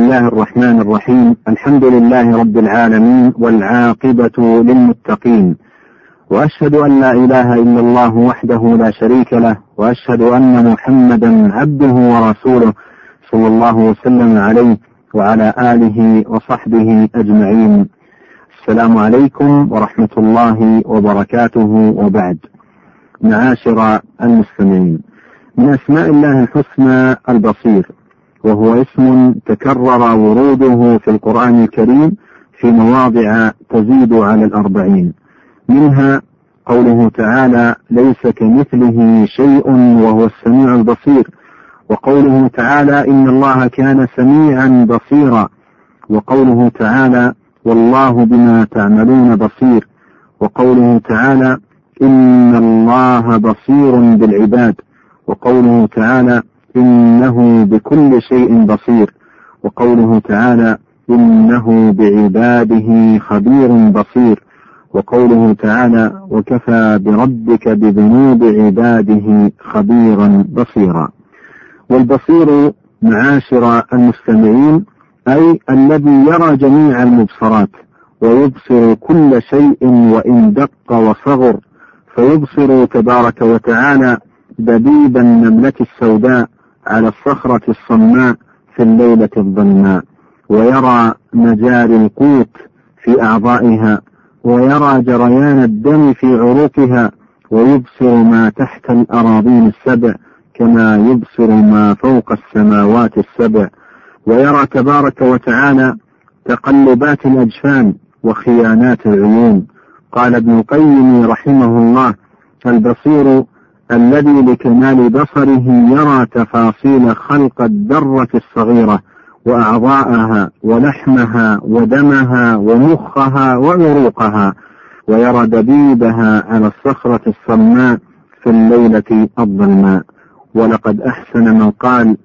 الله الرحمن الرحيم الحمد لله رب العالمين والعاقبة للمتقين وأشهد أن لا إله إلا الله وحده لا شريك له وأشهد أن محمدا عبده ورسوله صلى الله وسلم عليه وعلى آله وصحبه أجمعين السلام عليكم ورحمة الله وبركاته وبعد معاشر المستمعين من أسماء الله الحسنى البصير وهو اسم تكرر وروده في القرآن الكريم في مواضع تزيد على الأربعين. منها قوله تعالى ليس كمثله شيء وهو السميع البصير وقوله تعالى إن الله كان سميعا بصيرا وقوله تعالى والله بما تعملون بصير وقوله تعالى إن الله بصير بالعباد وقوله تعالى إنه بكل شيء بصير وقوله تعالى إنه بعباده خبير بصير وقوله تعالى وكفى بربك بذنوب عباده خبيرا بصيرا. والبصير معاشر المستمعين أي الذي يرى جميع المبصرات ويبصر كل شيء وإن دق وصغر فيبصر تبارك وتعالى دبيب النملة السوداء على الصخرة الصماء في الليلة الظلماء ويرى مجاري القوت في أعضائها ويرى جريان الدم في عروقها ويبصر ما تحت الأراضين السبع كما يبصر ما فوق السماوات السبع. ويرى تبارك وتعالى تقلبات الأجفان وخيانات العيون. قال ابن القيم رحمه الله البصير الذي لكمال بصره يرى تفاصيل خلق الذرة الصغيرة وأعضاءها ولحمها ودمها ومخها وعروقها ويرى دبيبها على الصخرة الصماء في الليلة الظلماء ولقد أحسن من قال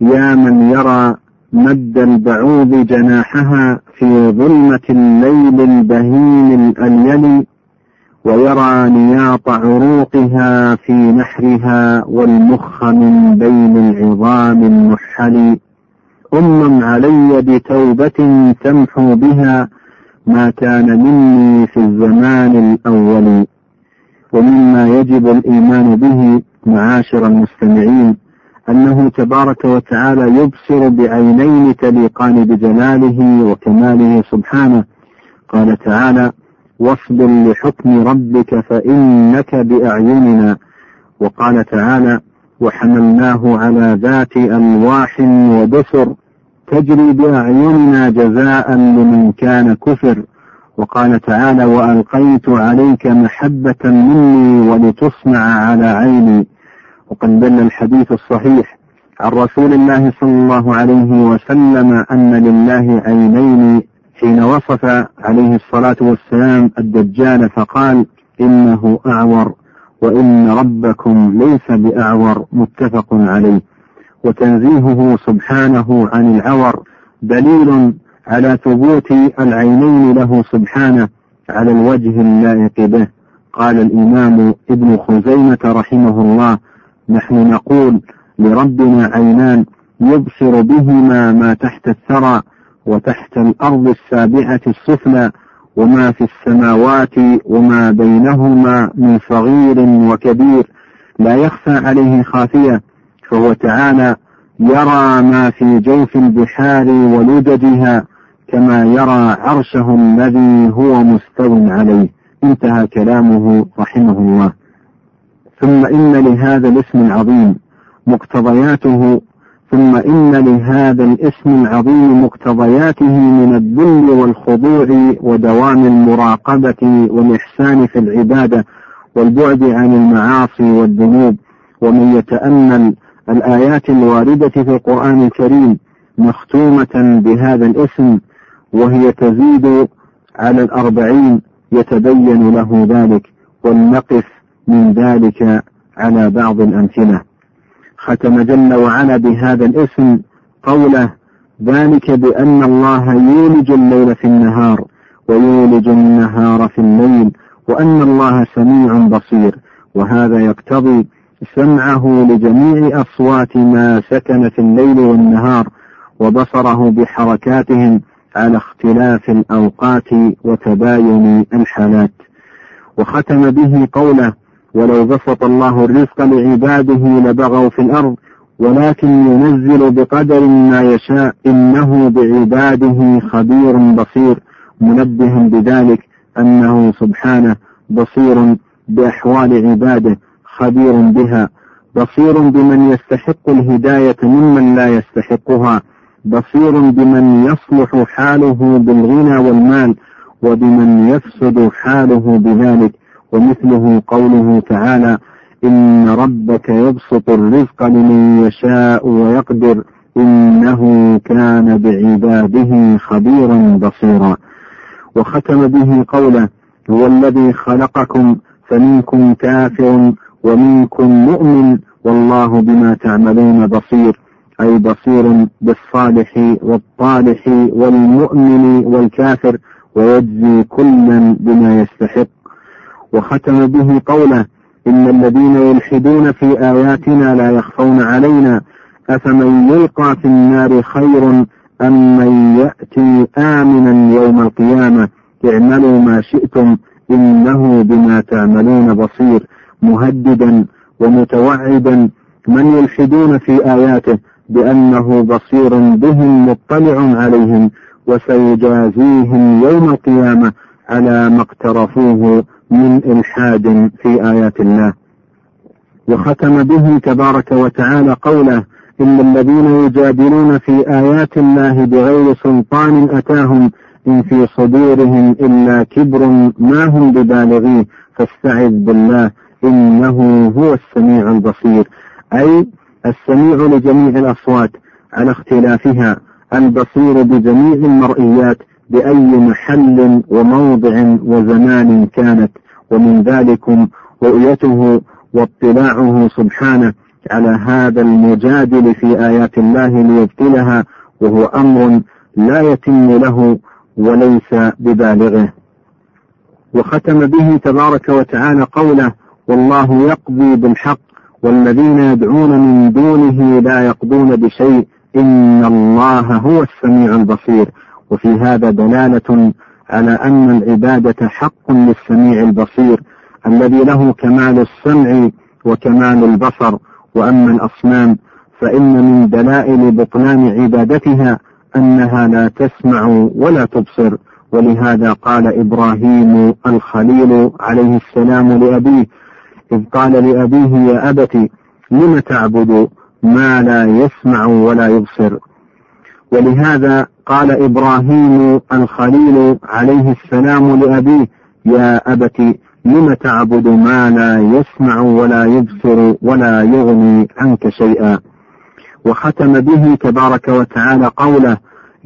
يا من يرى مد البعوض جناحها في ظلمة الليل البهيم الأليل ويرى نياط عروقها في نحرها والمخ من بين العظام النحل أمم علي بتوبة تمحو بها ما كان مني في الزمان الأول. ومما يجب الإيمان به معاشر المستمعين أنه تبارك وتعالى يبصر بعينين تليقان بجلاله وكماله سبحانه. قال تعالى واصبر لحكم ربك فإنك بأعيننا. وقال تعالى وحملناه على ذات ألواح ودسر تجري بأعيننا جزاء لمن كان كفر. وقال تعالى وألقيت عليك محبة مني ولتصنع على عيني. وقد دل الحديث الصحيح عن رسول الله صلى الله عليه وسلم أن لله عينين حين وصف عليه الصلاة والسلام الدجال فقال إنه أعور وإن ربكم ليس بأعور متفق عليه. وتنزيهه سبحانه عن العور دليل على ثبوت العينين له سبحانه على الوجه اللائق به. قال الإمام ابن خزيمة رحمه الله نحن نقول لربنا عينان يبصر بهما ما تحت الثرى وتحت الأرض السابعة السفلى وما في السماوات وما بينهما من صغير وكبير لا يخفى عليه خافية. فهو تعالى يرى ما في جوف البحار ولججها كما يرى عرشه الذي هو مستو عليه. انتهى كلامه رحمه الله. ثم إن لهذا الاسم العظيم مقتضياته ثم إن لهذا الاسم العظيم مقتضياته من الذل والخضوع ودوام المراقبة والإحسان في العبادة والبعد عن المعاصي والذنوب. ومن يتأمل الآيات الواردة في القرآن الكريم مختومة بهذا الاسم وهي تزيد على الأربعين يتبين له ذلك ولنقف من ذلك على بعض الأمثلة. ختم جل وعلا بهذا الاسم قوله ذلك بأن الله يولج الليل في النهار ويولج النهار في الليل وأن الله سميع بصير وهذا يقتضي سمعه لجميع أصوات ما سكن في الليل والنهار وبصره بحركاتهم على اختلاف الأوقات وتباين الحالات وختم به قوله ولو بسط الله الرزق لعباده لبغوا في الأرض ولكن ينزل بقدر ما يشاء إنه بعباده خبير بصير منبها بذلك أنه سبحانه بصير بأحوال عباده خبير بها بصير بمن يستحق الهداية ممن لا يستحقها بصير بمن يصلح حاله بالغنى والمال وبمن يفسد حاله بذلك ومثله قوله تعالى إن ربك يبسط الرزق لمن يشاء ويقدر إنه كان بعباده خبيرا بصيرا. وختم به قوله هو الذي خلقكم فمنكم كافر ومنكم مؤمن والله بما تعملون بصير أي بصير بالصالح والطالح والمؤمن والكافر ويجزي كلا بما يستحق. وختم به قوله إن الذين يلحدون في آياتنا لا يخفون علينا أفمن يلقى في النار خير أم من يأتي آمنا يوم القيامة اعملوا ما شئتم إنه بما تعملون بصير مهددا ومتوعدا من يلحدون في آياته بأنه بصير بهم مطلع عليهم وسيجازيهم يوم القيامة على ما اقترفوه من إلحاد في آيات الله. وختم به تبارك وتعالى قوله إن الذين يجادلون في آيات الله بغير سلطان أتاهم إن في صدورهم إلا كبر ما هم ببالغيه فاستعذ بالله إنه هو السميع البصير. أي السميع لجميع الأصوات على اختلافها البصير بجميع المرئيات بأي محل وموضع وزمان كانت ومن ذلكم رؤيته واطلاعه سبحانه على هذا المجادل في آيات الله ليبطلها وهو أمر لا يتم له وليس ببالغه. وختم به تبارك وتعالى قوله والله يقضي بالحق والذين يدعون من دونه لا يقضون بشيء إن الله هو السميع البصير وفي هذا دلالة على أن العبادة حق للسميع البصير الذي له كمال السمع وكمال البصر. وأما الأصنام فإن من دلائل بطلان عبادتها أنها لا تسمع ولا تبصر. ولهذا قال إبراهيم الخليل عليه السلام لأبيه إذ قال لأبيه يا أبت لم تعبد ما لا يسمع ولا يبصر؟ ولهذا قال إبراهيم الخليل عليه السلام لأبيه يا أبت لم تعبد ما لا يسمع ولا يبصر ولا يغني عنك شيئا؟ وختم به تبارك وتعالى قوله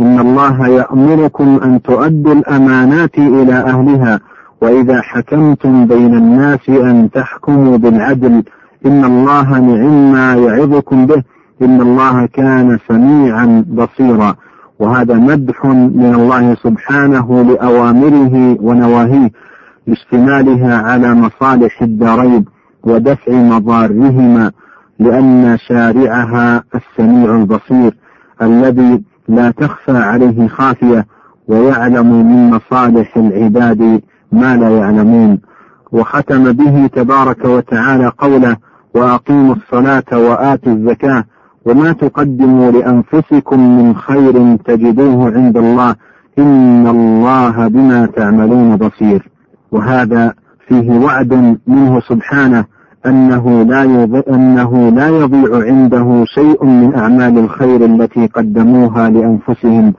إن الله يأمركم أن تؤدوا الأمانات إلى أهلها وإذا حكمتم بين الناس أن تحكموا بالعدل إن الله نعم ما يعظكم به إن الله كان سميعا بصيرا. وهذا مدح من الله سبحانه لأوامره ونواهيه لاشتمالها على مصالح الدارين ودفع مضارهما لأن شارعها السميع البصير الذي لا تخفى عليه خافية ويعلم من مصالح العباد ما لا يعلمون. وختم به تبارك وتعالى قوله وأقيموا الصلاة وآتوا الزكاة وما تقدموا لأنفسكم من خير تجدوه عند الله إن الله بما تعملون بصير. وهذا فيه وعد منه سبحانه أنه لا أنه لا يضيع عنده شيء من أعمال الخير التي قدموها لأنفسهم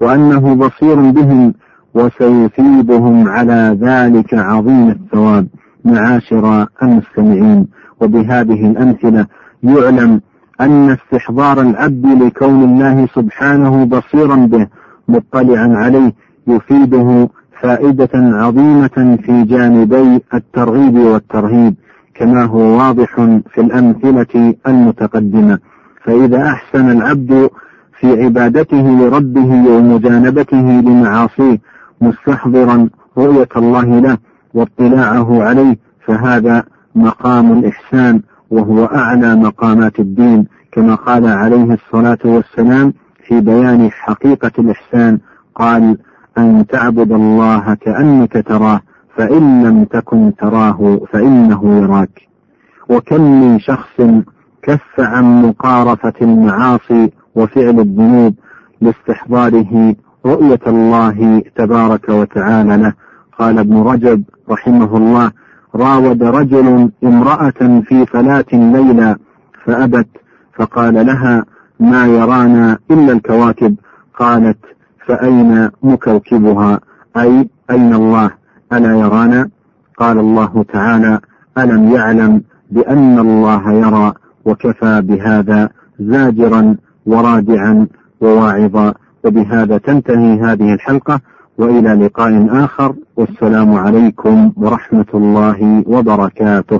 وأنه بصير بهم وسيثيبهم على ذلك عظيم الثواب. معاشر المستمعين وبهذه الأمثلة يعلم أن استحضار العبد لكون الله سبحانه بصيرا به مطلعا عليه يفيده فائدة عظيمة في جانبي الترغيب والترهيب كما هو واضح في الأمثلة المتقدمة. فإذا أحسن العبد في عبادته لربه ومجانبته لمعاصيه مستحضرا رؤية الله له واطلاعه عليه فهذا مقام الإحسان وهو أعلى مقامات الدين كما قال عليه الصلاة والسلام في بيان حقيقة الإحسان قال أن تعبد الله كأنك تراه فإن لم تكن تراه فإنه يراك. وكم من شخص كف عن مقارفة المعاصي وفعل الذنوب لاستحضاره رؤية الله تبارك وتعالى له. قال ابن رجب رحمه الله راود رجل امرأة في فلاة ليلى فأبت فقال لها ما يرانا إلا الكواكب. قالت فأين مكوكبها؟ أي أين الله؟ ألا يرانا؟ قال الله تعالى ألم يعلم بأن الله يرى وكفى بهذا زاجرا ورادعا وواعظا؟ وبهذا تنتهي هذه الحلقة وإلى لقاء آخر والسلام عليكم ورحمة الله وبركاته.